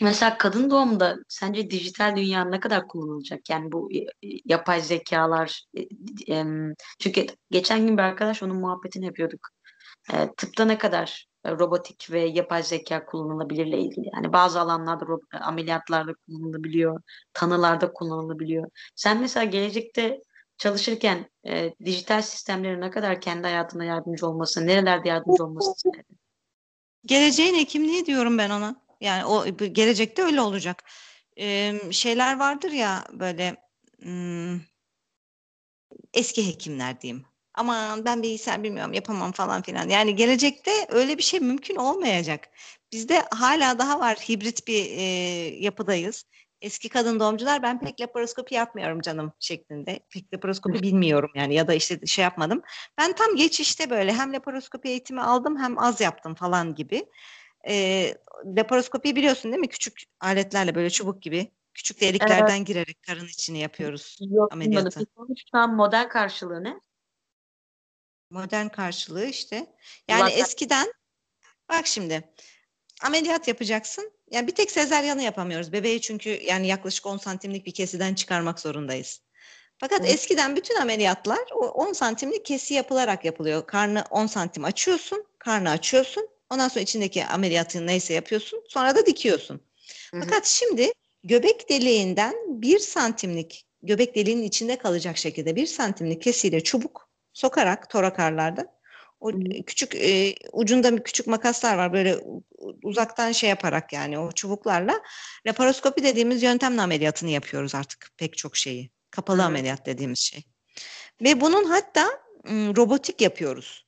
Mesela kadın doğumda sence dijital dünya ne kadar kullanılacak? Yani bu yapay zekalar e, çünkü geçen gün bir arkadaş onun muhabbetini yapıyorduk. E, tıpta ne kadar e, robotik ve yapay zeka kullanılabilirle ilgili. Yani bazı alanlarda ameliyatlarda kullanılabiliyor, tanılarda kullanılabiliyor. Sen mesela gelecekte çalışırken e, dijital sistemlerin ne kadar kendi hayatına yardımcı olması, nerelerde yardımcı olması istedin? Geleceğin hekimliği diyorum ben ona. Yani o gelecekte öyle olacak. Ee, şeyler vardır ya böyle hmm, eski hekimler diyeyim. Ama ben bilgisayar bilmiyorum yapamam falan filan. Yani gelecekte öyle bir şey mümkün olmayacak. Bizde hala daha var hibrit bir e, yapıdayız. Eski kadın doğumcular ben pek laparoskopi yapmıyorum canım şeklinde. Pek laparoskopi bilmiyorum yani ya da işte şey yapmadım. Ben tam geçişte böyle hem laparoskopi eğitimi aldım hem az yaptım falan gibi. E, laparoskopi biliyorsun değil mi? Küçük aletlerle böyle çubuk gibi küçük deliklerden evet. girerek karın içini yapıyoruz Yok, ameliyatı. An model karşılığı ne? Modern karşılığı işte. Yani Zaten... eskiden bak şimdi ameliyat yapacaksın. Yani bir tek sezaryanı yapamıyoruz. Bebeği çünkü yani yaklaşık 10 santimlik bir kesiden çıkarmak zorundayız. Fakat evet. eskiden bütün ameliyatlar o 10 santimlik kesi yapılarak yapılıyor. Karnı 10 santim açıyorsun, karnı açıyorsun. Ondan sonra içindeki ameliyatını neyse yapıyorsun. Sonra da dikiyorsun. Hı-hı. Fakat şimdi göbek deliğinden bir santimlik göbek deliğinin içinde kalacak şekilde bir santimlik kesiyle çubuk sokarak torakarlarda o küçük e, ucunda küçük makaslar var böyle uzaktan şey yaparak yani o çubuklarla laparoskopi dediğimiz yöntemle ameliyatını yapıyoruz artık pek çok şeyi. Kapalı evet. ameliyat dediğimiz şey. Ve bunun hatta robotik yapıyoruz.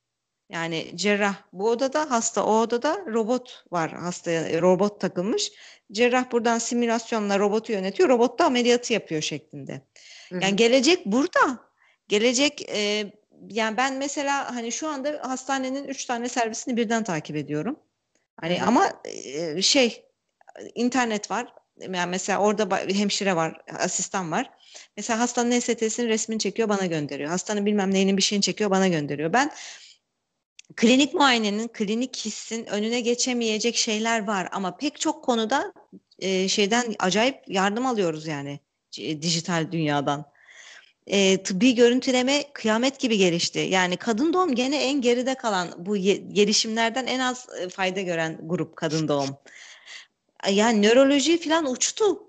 Yani cerrah bu odada, hasta o odada, robot var hastaya, robot takılmış. Cerrah buradan simülasyonla robotu yönetiyor, robot da ameliyatı yapıyor şeklinde. Yani Hı-hı. gelecek burada. Gelecek e, yani ben mesela hani şu anda hastanenin üç tane servisini birden takip ediyorum. Hani Hı-hı. ama e, şey internet var. Yani mesela orada hemşire var, asistan var. Mesela hastanın EST'sinin resmini çekiyor bana gönderiyor. Hastanın bilmem neyinin bir şeyini çekiyor bana gönderiyor. Ben klinik muayenenin, klinik hissin önüne geçemeyecek şeyler var ama pek çok konuda e, şeyden acayip yardım alıyoruz yani dijital dünyadan. E, tıbbi görüntüleme kıyamet gibi gelişti. Yani kadın doğum gene en geride kalan bu gelişimlerden en az e, fayda gören grup kadın doğum. Yani nöroloji falan uçtu.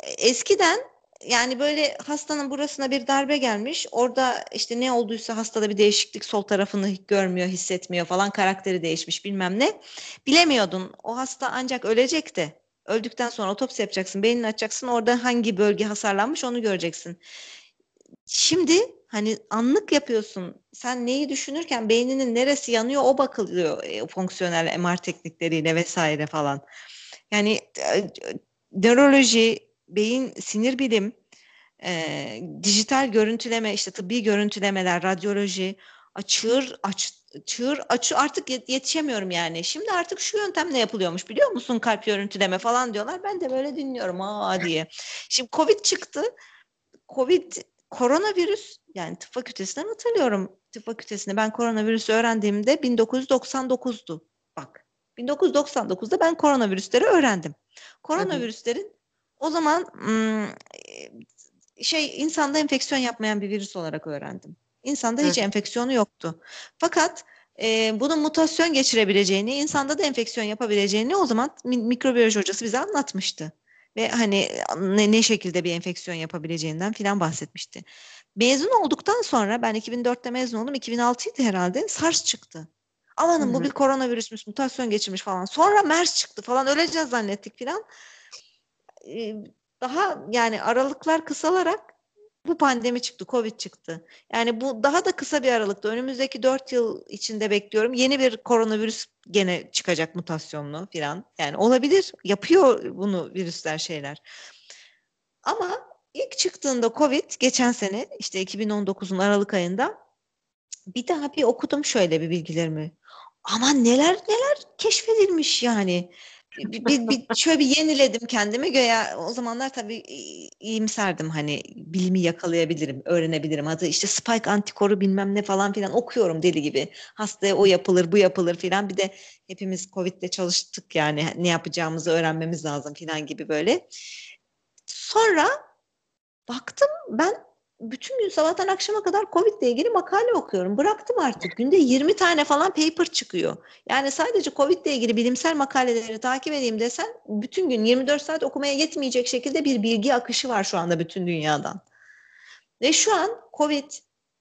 E, eskiden yani böyle hastanın burasına bir darbe gelmiş. Orada işte ne olduysa hastada bir değişiklik sol tarafını görmüyor, hissetmiyor falan karakteri değişmiş bilmem ne. Bilemiyordun. O hasta ancak ölecekti. Öldükten sonra otopsi yapacaksın, beynini açacaksın. Orada hangi bölge hasarlanmış onu göreceksin. Şimdi hani anlık yapıyorsun. Sen neyi düşünürken beyninin neresi yanıyor o bakılıyor e, fonksiyonel MR teknikleriyle vesaire falan. Yani e, nöroloji, beyin sinir bilim, e, dijital görüntüleme, işte tıbbi görüntülemeler, radyoloji, çığır aç çığır açı artık yetişemiyorum yani. Şimdi artık şu yöntemle yapılıyormuş biliyor musun kalp görüntüleme falan diyorlar. Ben de böyle dinliyorum aa diye. Şimdi Covid çıktı. Covid koronavirüs yani tıp fakültesinden hatırlıyorum. Tıp fakültesinde ben koronavirüsü öğrendiğimde 1999'du. Bak 1999'da ben koronavirüsleri öğrendim. Koronavirüslerin o zaman şey insanda enfeksiyon yapmayan bir virüs olarak öğrendim. İnsanda hiç Hı. enfeksiyonu yoktu. Fakat e, bunun mutasyon geçirebileceğini, insanda da enfeksiyon yapabileceğini o zaman mikrobiyoloji hocası bize anlatmıştı. Ve hani ne, ne şekilde bir enfeksiyon yapabileceğinden filan bahsetmişti. Mezun olduktan sonra ben 2004'te mezun oldum. 2006'ydı herhalde. SARS çıktı. Amanın bu bir koronavirüsmüş, mutasyon geçirmiş falan. Sonra MERS çıktı falan. Öleceğiz zannettik filan. Daha yani aralıklar kısalarak bu pandemi çıktı, Covid çıktı. Yani bu daha da kısa bir aralıkta. Önümüzdeki dört yıl içinde bekliyorum. Yeni bir koronavirüs gene çıkacak mutasyonlu filan. Yani olabilir. Yapıyor bunu virüsler şeyler. Ama ilk çıktığında Covid geçen sene işte 2019'un Aralık ayında bir daha bir okudum şöyle bir bilgilerimi. Ama neler neler keşfedilmiş yani. Bir, bir, şöyle bir yeniledim kendimi göya o zamanlar tabii iyimserdim. Hani bilimi yakalayabilirim öğrenebilirim. Adı işte spike antikoru bilmem ne falan filan okuyorum deli gibi. Hastaya o yapılır bu yapılır filan. Bir de hepimiz covid'de çalıştık yani. Ne yapacağımızı öğrenmemiz lazım filan gibi böyle. Sonra baktım ben bütün gün sabahtan akşama kadar Covid ile ilgili makale okuyorum. Bıraktım artık. Günde 20 tane falan paper çıkıyor. Yani sadece Covid ile ilgili bilimsel makaleleri takip edeyim desen bütün gün 24 saat okumaya yetmeyecek şekilde bir bilgi akışı var şu anda bütün dünyadan. Ve şu an Covid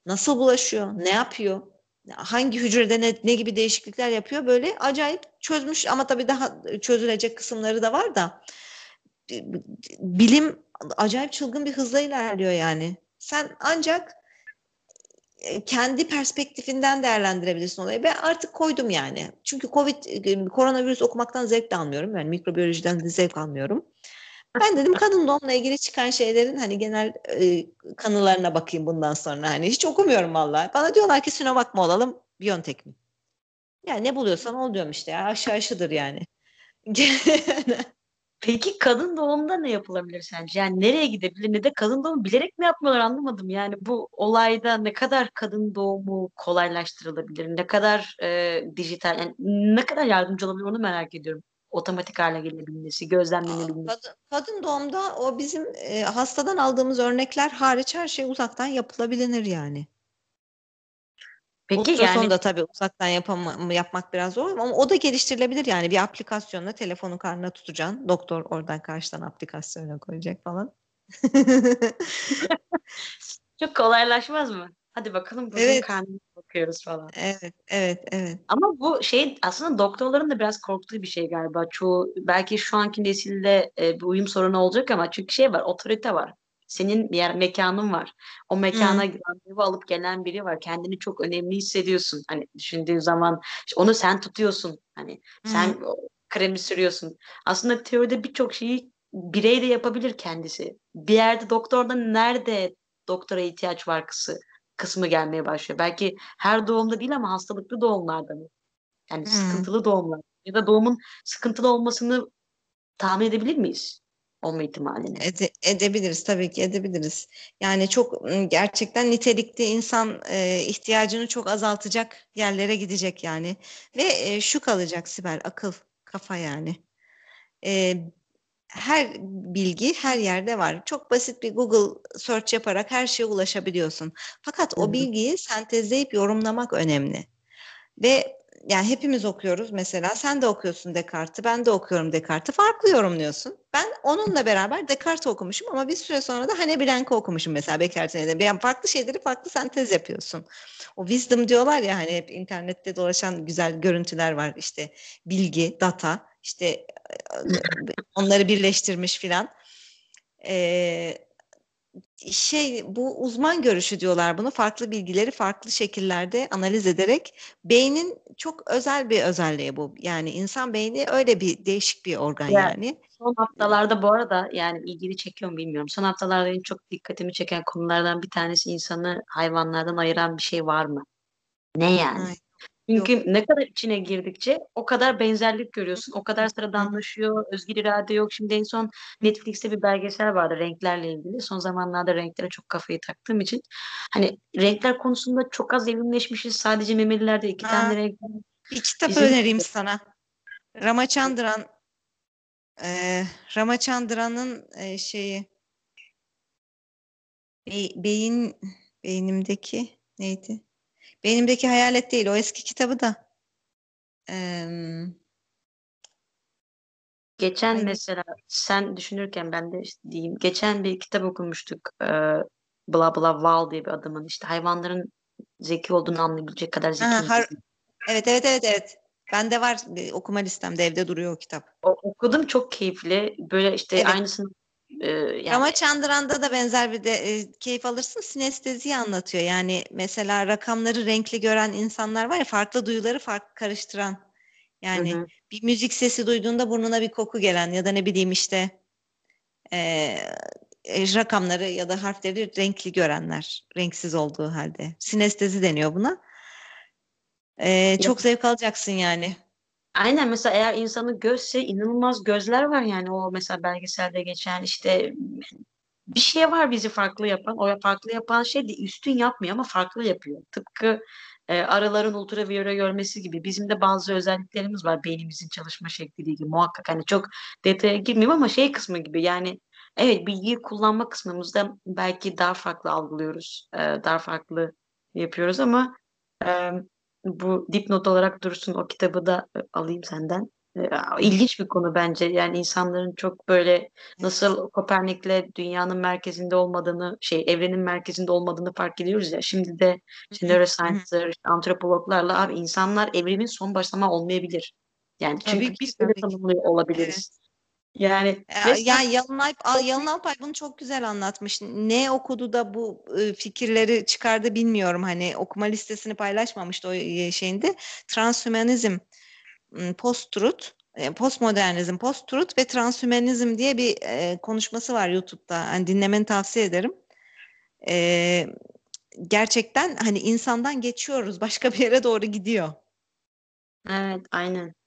nasıl bulaşıyor, ne yapıyor, hangi hücrede ne, ne gibi değişiklikler yapıyor böyle acayip çözmüş ama tabii daha çözülecek kısımları da var da bilim acayip çılgın bir hızla ilerliyor yani. Sen ancak e, kendi perspektifinden değerlendirebilirsin olayı. Ben artık koydum yani. Çünkü Covid, e, koronavirüs okumaktan zevk de almıyorum. Yani mikrobiyolojiden de zevk almıyorum. Ben dedim kadın doğumla ilgili çıkan şeylerin hani genel e, kanılarına bakayım bundan sonra. Hani hiç okumuyorum vallahi. Bana diyorlar ki Sinovac mı olalım, Biontech mi? Yani ne buluyorsan ol diyorum işte ya. Aşağı aşıdır yani. Peki kadın doğumda ne yapılabilir sence? Yani nereye gidebilir ne de kadın doğumu bilerek mi yapmıyorlar anlamadım. Yani bu olayda ne kadar kadın doğumu kolaylaştırılabilir? Ne kadar e, dijital, yani ne kadar yardımcı olabilir onu merak ediyorum. Otomatik hale gelebilmesi, gözlemlenebilmesi. Kadın, kadın doğumda o bizim e, hastadan aldığımız örnekler hariç her şey uzaktan yapılabilir yani. Peki Ultrason yani da tabii uzaktan yapama, yapmak biraz zor ama o da geliştirilebilir yani bir aplikasyonla telefonu karnına tutacaksın. Doktor oradan karşıdan aplikasyona koyacak falan. Çok kolaylaşmaz mı? Hadi bakalım bugün evet. karnına bakıyoruz falan. Evet, evet, evet. Ama bu şey aslında doktorların da biraz korktuğu bir şey galiba. Çoğu belki şu anki nesilde e, bir uyum sorunu olacak ama çünkü şey var, otorite var. Senin bir yer mekanın var. O mekana hmm. randevu alıp gelen biri var. Kendini çok önemli hissediyorsun. Hani düşündüğün zaman işte onu sen tutuyorsun. Hani hmm. sen kremi sürüyorsun. Aslında teoride birçok şeyi birey de yapabilir kendisi. Bir yerde doktorda nerede doktora ihtiyaç var kısı, kısmı gelmeye başlıyor. Belki her doğumda değil ama hastalıklı doğumlarda mı? Yani hmm. sıkıntılı doğumlar. Ya da doğumun sıkıntılı olmasını tahmin edebilir miyiz? Olma ihtimalini. Ede, edebiliriz tabii ki edebiliriz. Yani çok gerçekten nitelikli insan e, ihtiyacını çok azaltacak yerlere gidecek yani. Ve e, şu kalacak Sibel akıl, kafa yani. E, her bilgi her yerde var. Çok basit bir Google search yaparak her şeye ulaşabiliyorsun. Fakat o bilgiyi sentezleyip yorumlamak önemli. Ve yani hepimiz okuyoruz mesela sen de okuyorsun Descartes'i ben de okuyorum Descartes'i farklı yorumluyorsun. Ben onunla beraber Descartes okumuşum ama bir süre sonra da Hane Blanc'ı okumuşum mesela Bekertene'de. Yani farklı şeyleri farklı sentez yapıyorsun. O wisdom diyorlar ya hani hep internette dolaşan güzel görüntüler var işte bilgi, data işte onları birleştirmiş filan. Ee, şey bu uzman görüşü diyorlar bunu farklı bilgileri farklı şekillerde analiz ederek beynin çok özel bir özelliği bu. Yani insan beyni öyle bir değişik bir organ yani. yani. Son haftalarda bu arada yani ilgili çekiyor mu bilmiyorum. Son haftalarda en çok dikkatimi çeken konulardan bir tanesi insanı hayvanlardan ayıran bir şey var mı? Ne yani? Ay. Çünkü yok. ne kadar içine girdikçe o kadar benzerlik görüyorsun. O kadar sıradanlaşıyor. Özgür irade yok. Şimdi en son Netflix'te bir belgesel vardı renklerle ilgili. Son zamanlarda renklere çok kafayı taktığım için. Hani renkler konusunda çok az evrimleşmişiz. Sadece memelilerde iki ha. tane renk Bir kitap Bizim... önereyim sana. Ramachandran e, Ramachandran'ın e, şeyi be, beyin beynimdeki neydi? Benimdeki hayalet değil o eski kitabı da. Ee, Geçen Ay. mesela sen düşünürken ben de işte diyeyim. Geçen bir kitap okumuştuk. E, bla bla Val diye bir adamın işte hayvanların zeki olduğunu anlayabilecek kadar zeki. Ha, har- evet evet evet evet. Bende var okuma listemde evde duruyor o kitap. O, okudum çok keyifli. Böyle işte evet. aynısını ee, yani... Ama Çandıran'da da benzer bir de e, keyif alırsın. Sinesteziyi anlatıyor. Yani mesela rakamları renkli gören insanlar var ya farklı duyuları farklı karıştıran. Yani hı hı. bir müzik sesi duyduğunda burnuna bir koku gelen ya da ne bileyim işte e, rakamları ya da harfleri renkli görenler. Renksiz olduğu halde. Sinestezi deniyor buna. E, çok zevk alacaksın yani. Aynen mesela eğer insanın gözse inanılmaz gözler var yani o mesela belgeselde geçen işte bir şey var bizi farklı yapan. O farklı yapan şey de üstün yapmıyor ama farklı yapıyor. Tıpkı e, arıların ultraviyole görmesi gibi bizim de bazı özelliklerimiz var beynimizin çalışma şekli gibi. Muhakkak hani çok detaya girmeyeyim ama şey kısmı gibi yani evet bilgiyi kullanma kısmımızda belki daha farklı algılıyoruz. E, daha farklı yapıyoruz ama e, bu dipnot olarak dursun o kitabı da e, alayım senden. E, ilginç bir konu bence. Yani insanların çok böyle nasıl Kopernik'le dünyanın merkezinde olmadığını, şey evrenin merkezinde olmadığını fark ediyoruz ya. Şimdi de işte neuroscience'lar, işte antropologlarla abi insanlar evrenin son başlama olmayabilir. Yani çünkü Tabii ki, biz öyle tabii ki. tanımlıyor olabiliriz. Yani Ya, ve ya Yalın Alp, Al- Yalın Alpay bunu çok güzel anlatmış. Ne okudu da bu e, fikirleri çıkardı bilmiyorum. Hani okuma listesini paylaşmamıştı o e, şeyinde. Transhümanizm, post-truth, e, postmodernizm, post-truth ve transhümanizm diye bir e, konuşması var YouTube'da. Hani dinlemeni tavsiye ederim. E, gerçekten hani insandan geçiyoruz. Başka bir yere doğru gidiyor. evet aynen.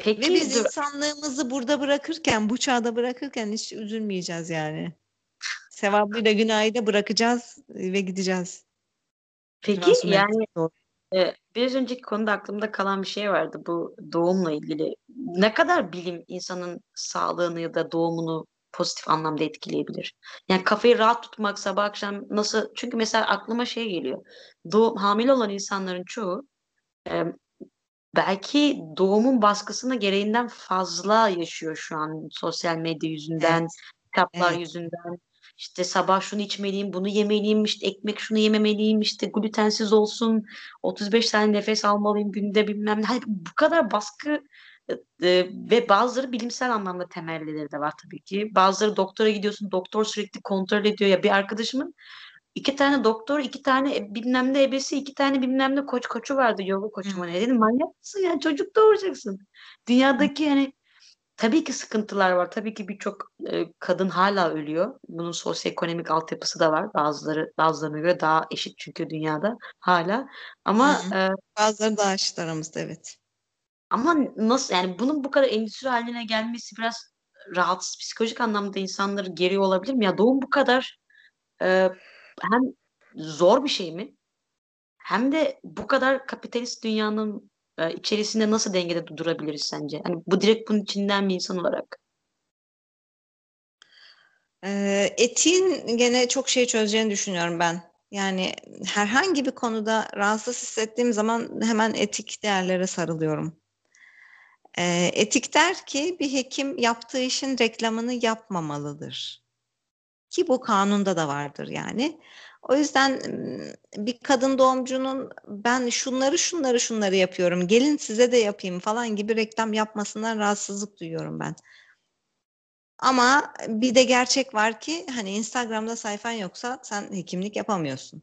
Ve Peki biz dur insanlığımızı burada bırakırken, bu çağda bırakırken hiç üzülmeyeceğiz yani. Sevabıyla günahıyla bırakacağız ve gideceğiz. peki yani doğru. e, biraz önceki konuda aklımda kalan bir şey vardı bu doğumla ilgili. Ne kadar bilim insanın sağlığını ya da doğumunu pozitif anlamda etkileyebilir? Yani kafayı rahat tutmak sabah akşam nasıl? Çünkü mesela aklıma şey geliyor. Doğum, hamile olan insanların çoğu e, belki doğumun baskısını gereğinden fazla yaşıyor şu an sosyal medya yüzünden, Evet, kitaplar evet. yüzünden. İşte sabah şunu içmeliyim, bunu yemeliyim, işte ekmek şunu yememeliyim, işte glutensiz olsun, 35 tane nefes almalıyım günde bilmem ne. Hani bu kadar baskı e, e, ve bazıları bilimsel anlamda temellileri de var tabii ki. Bazıları doktora gidiyorsun, doktor sürekli kontrol ediyor. Ya bir arkadaşımın İki tane doktor, iki tane e, bilmem ne ebesi, iki tane bilmem ne koç koçu vardı yoga koçu mu Hı. ne dedim manyak mısın ya çocuk doğuracaksın. Dünyadaki yani tabii ki sıkıntılar var. Tabii ki birçok e, kadın hala ölüyor. Bunun sosyoekonomik altyapısı da var. Bazıları bazılarına göre daha eşit çünkü dünyada hala. Ama Hı. e, Bazıları da aşıt aramızda evet. ama nasıl yani bunun bu kadar endüstri haline gelmesi biraz rahatsız psikolojik anlamda insanları geriyor olabilir mi? Ya doğum bu kadar e, hem zor bir şey mi? Hem de bu kadar kapitalist dünyanın e, içerisinde nasıl dengede durabiliriz sence? Hani bu direkt bunun içinden bir insan olarak. Ee, etiğin gene çok şey çözeceğini düşünüyorum ben. Yani herhangi bir konuda rahatsız hissettiğim zaman hemen etik değerlere sarılıyorum. Ee, etik der ki bir hekim yaptığı işin reklamını yapmamalıdır. Ki bu kanunda da vardır yani. O yüzden bir kadın doğumcunun ben şunları şunları şunları yapıyorum, gelin size de yapayım falan gibi reklam yapmasından rahatsızlık duyuyorum ben. Ama bir de gerçek var ki hani Instagram'da sayfan yoksa sen hekimlik yapamıyorsun.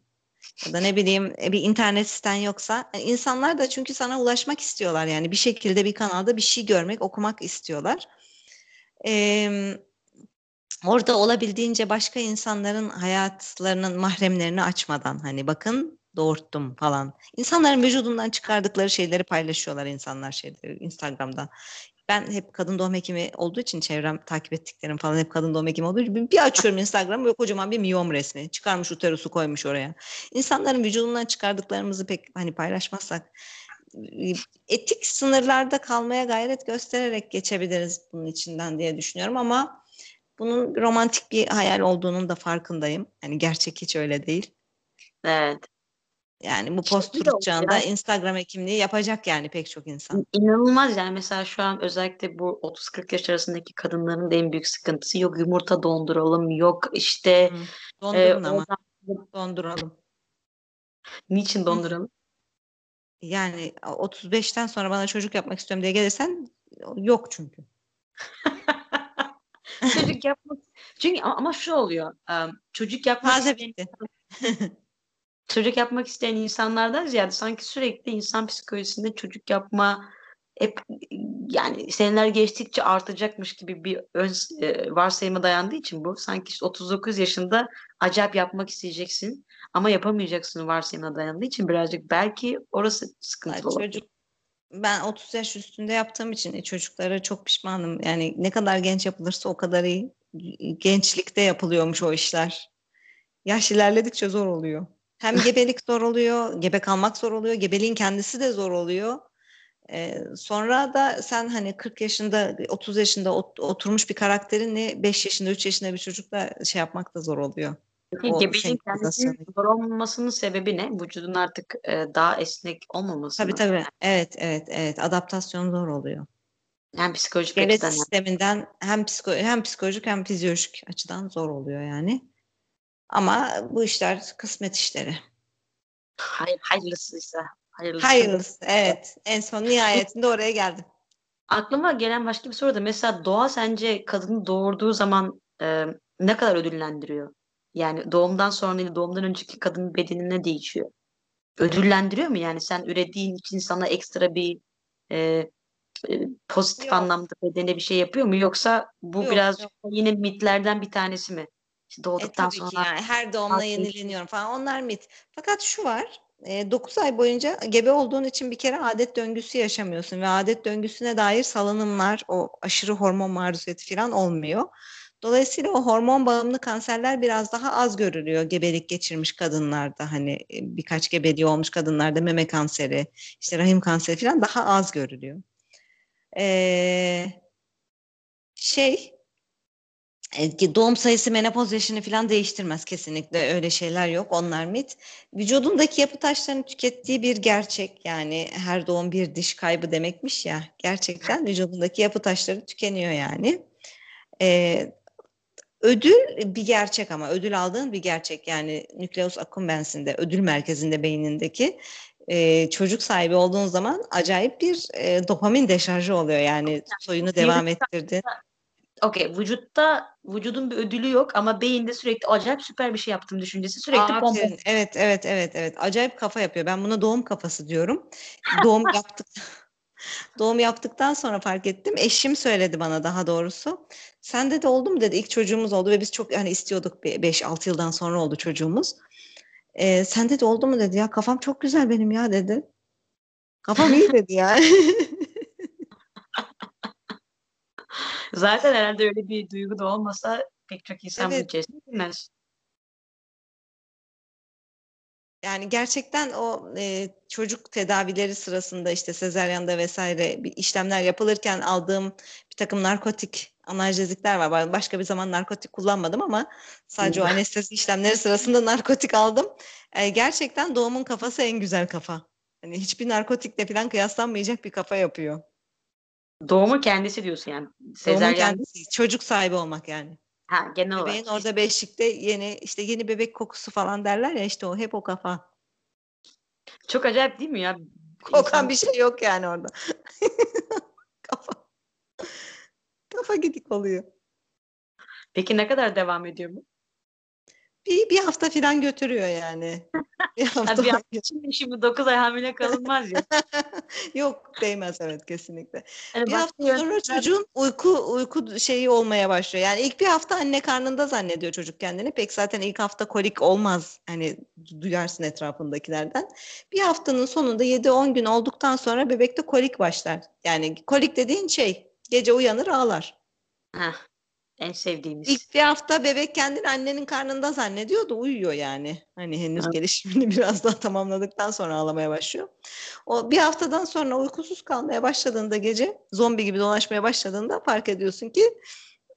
Ya da ne bileyim e, bir internet siten yoksa yani insanlar da çünkü sana ulaşmak istiyorlar yani bir şekilde bir kanalda bir şey görmek, okumak istiyorlar. Ee, orada olabildiğince başka insanların hayatlarının mahremlerini açmadan hani bakın doğurttum falan. İnsanların vücudundan çıkardıkları şeyleri paylaşıyorlar insanlar şeyleri Instagram'da. Ben hep kadın doğum hekimi olduğu için çevrem takip ettiklerim falan hep kadın doğum hekimi olduğu için bir açıyorum Instagram'ı ve kocaman bir miyom resmi. Çıkarmış uterusu koymuş oraya. İnsanların vücudundan çıkardıklarımızı pek hani paylaşmazsak etik sınırlarda kalmaya gayret göstererek geçebiliriz bunun içinden diye düşünüyorum ama bunun romantik bir hayal olduğunun da farkındayım. Yani gerçek hiç öyle değil. Evet. Yani bu Şey post çağında yani Instagram hekimliği yapacak yani pek çok insan. inanılmaz yani mesela şu an özellikle bu 30-40 yaş arasındaki kadınların da en büyük sıkıntısı yok yumurta donduralım yok işte Hı. e, Dondurun ama. oradan Donduralım. niçin donduralım? Yani 35'ten sonra bana çocuk yapmak istiyorum diye gelirsen yok çünkü. Çocuk yapmak çünkü ama şu oluyor çocuk yapmak Taze bitti. çocuk yapmak isteyen insanlardan ziyade sanki sürekli insan psikolojisinde çocuk yapma hep yani seneler geçtikçe artacakmış gibi bir ön e, varsayıma dayandığı için bu sanki işte 39 yaşında acayip yapmak isteyeceksin ama yapamayacaksın varsayımına dayandığı için birazcık belki orası sıkıntılı olabilir. Çocuk ben 30 yaş üstünde yaptığım için e, çocuklara çok pişmanım. Yani ne kadar genç yapılırsa o kadar iyi. Gençlikte yapılıyormuş o işler. Yaş ilerledikçe zor oluyor. Hem gebelik zor oluyor, gebe kalmak zor oluyor, gebeliğin kendisi de zor oluyor. Ee, sonra da sen hani 40 yaşında, 30 yaşında ot- oturmuş bir karakterinle 5 yaşında, 3 yaşında bir çocukla şey yapmak da zor oluyor. Gebeliğin senkronizasyonu. kendisinin zor olmasının sebebi ne? Vücudun artık e, daha esnek olmaması Tabii mı? tabii. Evet, evet, evet. Adaptasyon zor oluyor. Yani psikolojik Devlet açıdan. sisteminden hem psiko hem psikolojik hem fizyolojik açıdan zor oluyor yani. Ama bu işler kısmet işleri. Hayır, hayırlısıysa. Hayırlısı. Hayırlısı. Evet. En son nihayetinde oraya geldim. Aklıma gelen başka bir soru da mesela doğa sence kadını doğurduğu zaman e, ne kadar ödüllendiriyor? Yani doğumdan sonra ile doğumdan önceki kadının bedeni ne değişiyor? Ödüllendiriyor mu? Yani sen ürediğin için sana ekstra bir e, e, pozitif Yok. anlamda bedene bir şey yapıyor mu? Yoksa bu Yok, biraz yok. yine mitlerden bir tanesi mi? İşte E doğduktan ki sonra yani her doğumla yenileniyorum falan onlar mit. Fakat şu var 9 ay boyunca gebe olduğun için bir kere adet döngüsü yaşamıyorsun ve adet döngüsüne dair salınımlar o aşırı hormon maruziyeti falan olmuyor. Dolayısıyla o hormon bağımlı kanserler biraz daha az görülüyor gebelik geçirmiş kadınlarda hani e, birkaç gebeliği olmuş kadınlarda meme kanseri işte rahim kanseri falan daha az görülüyor. Ee, şey e, doğum sayısı menopoz yaşını falan değiştirmez kesinlikle öyle şeyler yok onlar mit. Vücudundaki yapı taşlarını tükettiği bir gerçek yani her doğum bir diş kaybı demekmiş ya gerçekten vücudundaki yapı taşları tükeniyor yani. Ee, ödül bir gerçek ama ödül aldığın bir gerçek yani nükleus accumbens'inde ödül merkezinde beynindeki e, çocuk sahibi olduğun zaman acayip bir e, dopamin deşarjı oluyor yani soyunu devam ettirdin. okey vücutta vücudun bir ödülü yok ama beyinde sürekli acayip süper bir şey yaptım düşüncesi sürekli pompa. Evet, evet, evet, evet. Acayip kafa yapıyor. Ben buna doğum kafası diyorum. Doğum yaptık. Doğum yaptıktan sonra fark ettim. Eşim söyledi bana daha doğrusu. Sende de oldu mu dedi. İlk çocuğumuz oldu ve biz çok hani istiyorduk. 5-6 yıldan sonra oldu çocuğumuz. Ee, sende de oldu mu dedi. Ya kafam çok güzel benim ya dedi. Kafam iyi dedi ya. Zaten herhalde öyle bir duygu da olmasa pek çok insan bu Evet. içerisine girmez. Yani gerçekten o e, çocuk tedavileri sırasında işte sezaryanda vesaire bir işlemler yapılırken aldığım bir takım narkotik analjezikler var. Başka bir zaman narkotik kullanmadım ama sadece o anestezi işlemleri sırasında narkotik aldım. E, gerçekten doğumun kafası en güzel kafa. Hani hiçbir narkotikle falan kıyaslanmayacak bir kafa yapıyor. Doğumu kendisi diyorsun yani. Doğumun Sezaryen kendisi, çocuk sahibi olmak yani. Ha, genel olarak. Bebeğin orada beşikte yeni işte yeni bebek kokusu falan derler ya işte o hep o kafa. Çok acayip değil mi ya? Kokan İnsan- bir şey yok yani orada. kafa. Kafa gidik oluyor. Peki ne kadar devam ediyor bu? Bir, bir hafta falan götürüyor yani. Bir hafta. Ha, bir hafta Şimdi, şimdi 9 ay hamile kalınmaz ya. Yok değmez evet kesinlikle. Yani Bir başka hafta sonra çocuğun uyku uyku şeyi olmaya başlıyor. Yani ilk bir hafta anne karnında zannediyor çocuk kendini. Pek zaten ilk hafta kolik olmaz. Hani duyarsın etrafındakilerden. Bir haftanın sonunda 7-10 gün olduktan sonra bebekte kolik başlar. Yani kolik dediğin şey gece uyanır ağlar. Heh, en sevdiğimiz. İlk bir hafta bebek kendini annenin karnında zannediyor da uyuyor yani. Hani henüz Evet. gelişimini biraz daha tamamladıktan sonra ağlamaya başlıyor. O bir haftadan sonra uykusuz kalmaya başladığında gece zombi gibi dolaşmaya başladığında fark ediyorsun ki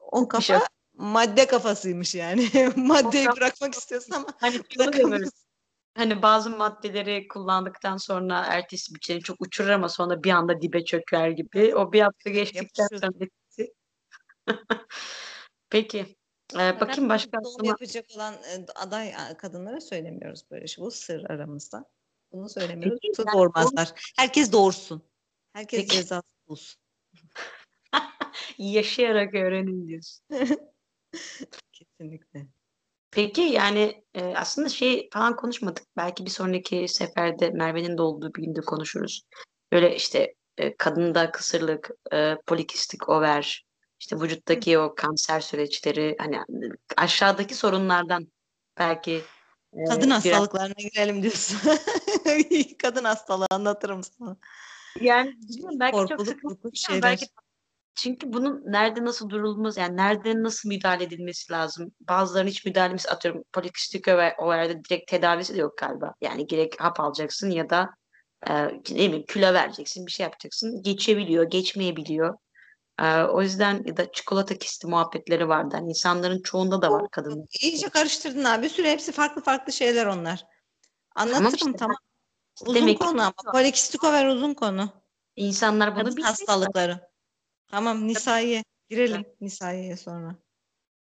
o Bir şey kafa madde kafasıymış yani. Maddeyi kafa- bırakmak istiyorsun ama Hani bırakamıyorsun. Hani bazı maddeleri kullandıktan sonra ertesi bir seni çok uçurur ama sonra bir anda dibe çöker gibi. O bir hafta geçtikten sonra. Peki. Ee, bakayım başka doğum aklıma. yapacak olan e, aday kadınlara söylemiyoruz böyle şey. Bu sır aramızda. Bunu söylemiyoruz. Peki, yani doğurmazlar. Herkes doğursun. Herkes Peki. cezası bulsun. Yaşayarak öğrenin diyorsun. Kesinlikle. Peki yani e, aslında şey falan konuşmadık. Belki bir sonraki seferde Merve'nin de olduğu bir günde konuşuruz. Böyle işte e, kadında kısırlık, e, polikistik over, işte vücuttaki o kanser süreçleri hani aşağıdaki sorunlardan belki e, Kadın biraz hastalıklarına girelim diyorsun. Kadın hastalığı anlatırım sana. Yani bilmiyorum, belki çok Korkuluk sıkıntı ama şeyler. belki çünkü bunun nerede nasıl durulması yani nerede nasıl müdahale edilmesi lazım. Bazılarının hiç müdahalesi atıyorum polikistik overde direkt tedavisi de yok galiba. Yani gerek hap alacaksın ya da e, ne bileyim kilo vereceksin bir şey yapacaksın. Geçebiliyor, geçmeyebiliyor. E, o yüzden ya da çikolata kisti muhabbetleri vardı. Yani insanların çoğunda da var kadın. İyice karıştırdın abi. Bir sürü hepsi farklı farklı şeyler onlar. Anlatırım işte, tamam. Uzun demek konu ama. Polikistik over uzun konu. İnsanlar bunu Kadın bilsin. hastalıkları. Tamam Nisa'ya girelim. Nisa'ya sonra.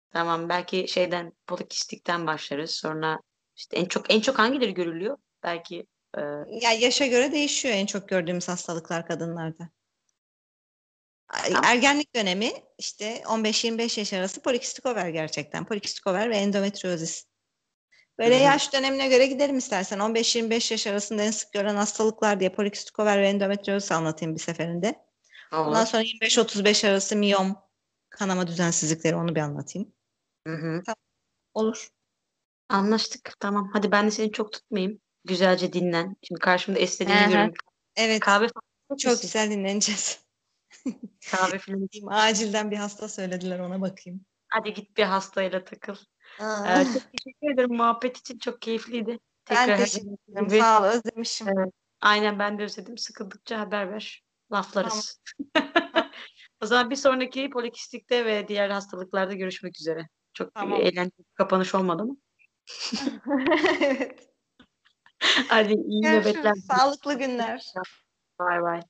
Tamam belki şeyden polikistikten başlarız. Sonra işte en çok en çok hangileri görülüyor? Belki e, Ya yaşa göre değişiyor en çok gördüğümüz hastalıklar kadınlarda. Ergenlik dönemi işte 15-25 yaş arası polikistik over gerçekten. Polikistik over ve endometriozis. Böyle Hı hı. yaş dönemine göre gidelim istersen. 15-25 yaş arasında en sık görülen hastalıklar diye polikistik over ve endometriozis anlatayım bir seferinde. Ondan olur. sonra 25-35 arası miyom, kanama düzensizlikleri onu bir anlatayım. Hı hı. Olur. Anlaştık. Tamam. Hadi ben de seni çok tutmayayım. Güzelce dinlen. Şimdi karşımda hı. görüyorum. Evet. Kahve falan Çok güzel dinleneceğiz. Kahve falan. Acilden bir hasta söylediler ona bakayım. Hadi git bir hastayla takıl. Aa. Ee, çok teşekkür ederim. Muhabbet için çok keyifliydi. Ben Tekrar her teşekkür zamanki ederim. gibi. Sağ ol özlemişim. Evet. Aynen ben de özledim. Sıkıldıkça haber ver. Laflarız. o zaman bir sonraki polikistikte ve diğer hastalıklarda görüşmek üzere. Çok Tamam. eğlenceli kapanış olmadı mı? evet. Hadi iyi nöbetler. Sağlıklı günler. Bay bay.